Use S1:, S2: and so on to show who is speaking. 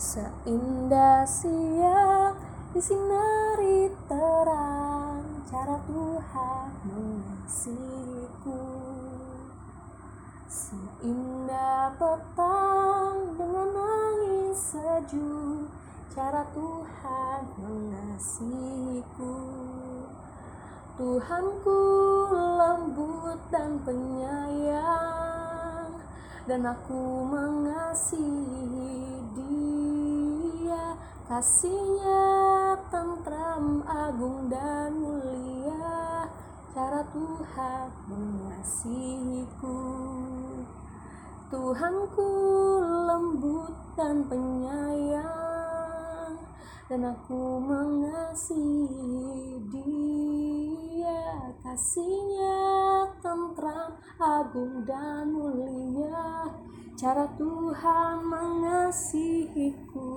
S1: Seindah siang disinari terang cara Tuhan mengasihiku. Seindah petang dengan angin sejuk cara Tuhan mengasihiku. Tuhanku lembut dan penyayang dan aku mengasihi kasihnya tentram agung dan mulia. Cara Tuhan mengasihiku. Tuhanku lembut dan penyayang dan aku mengasihi dia. Kasihnya tentram agung dan mulia. Cara Tuhan mengasihiku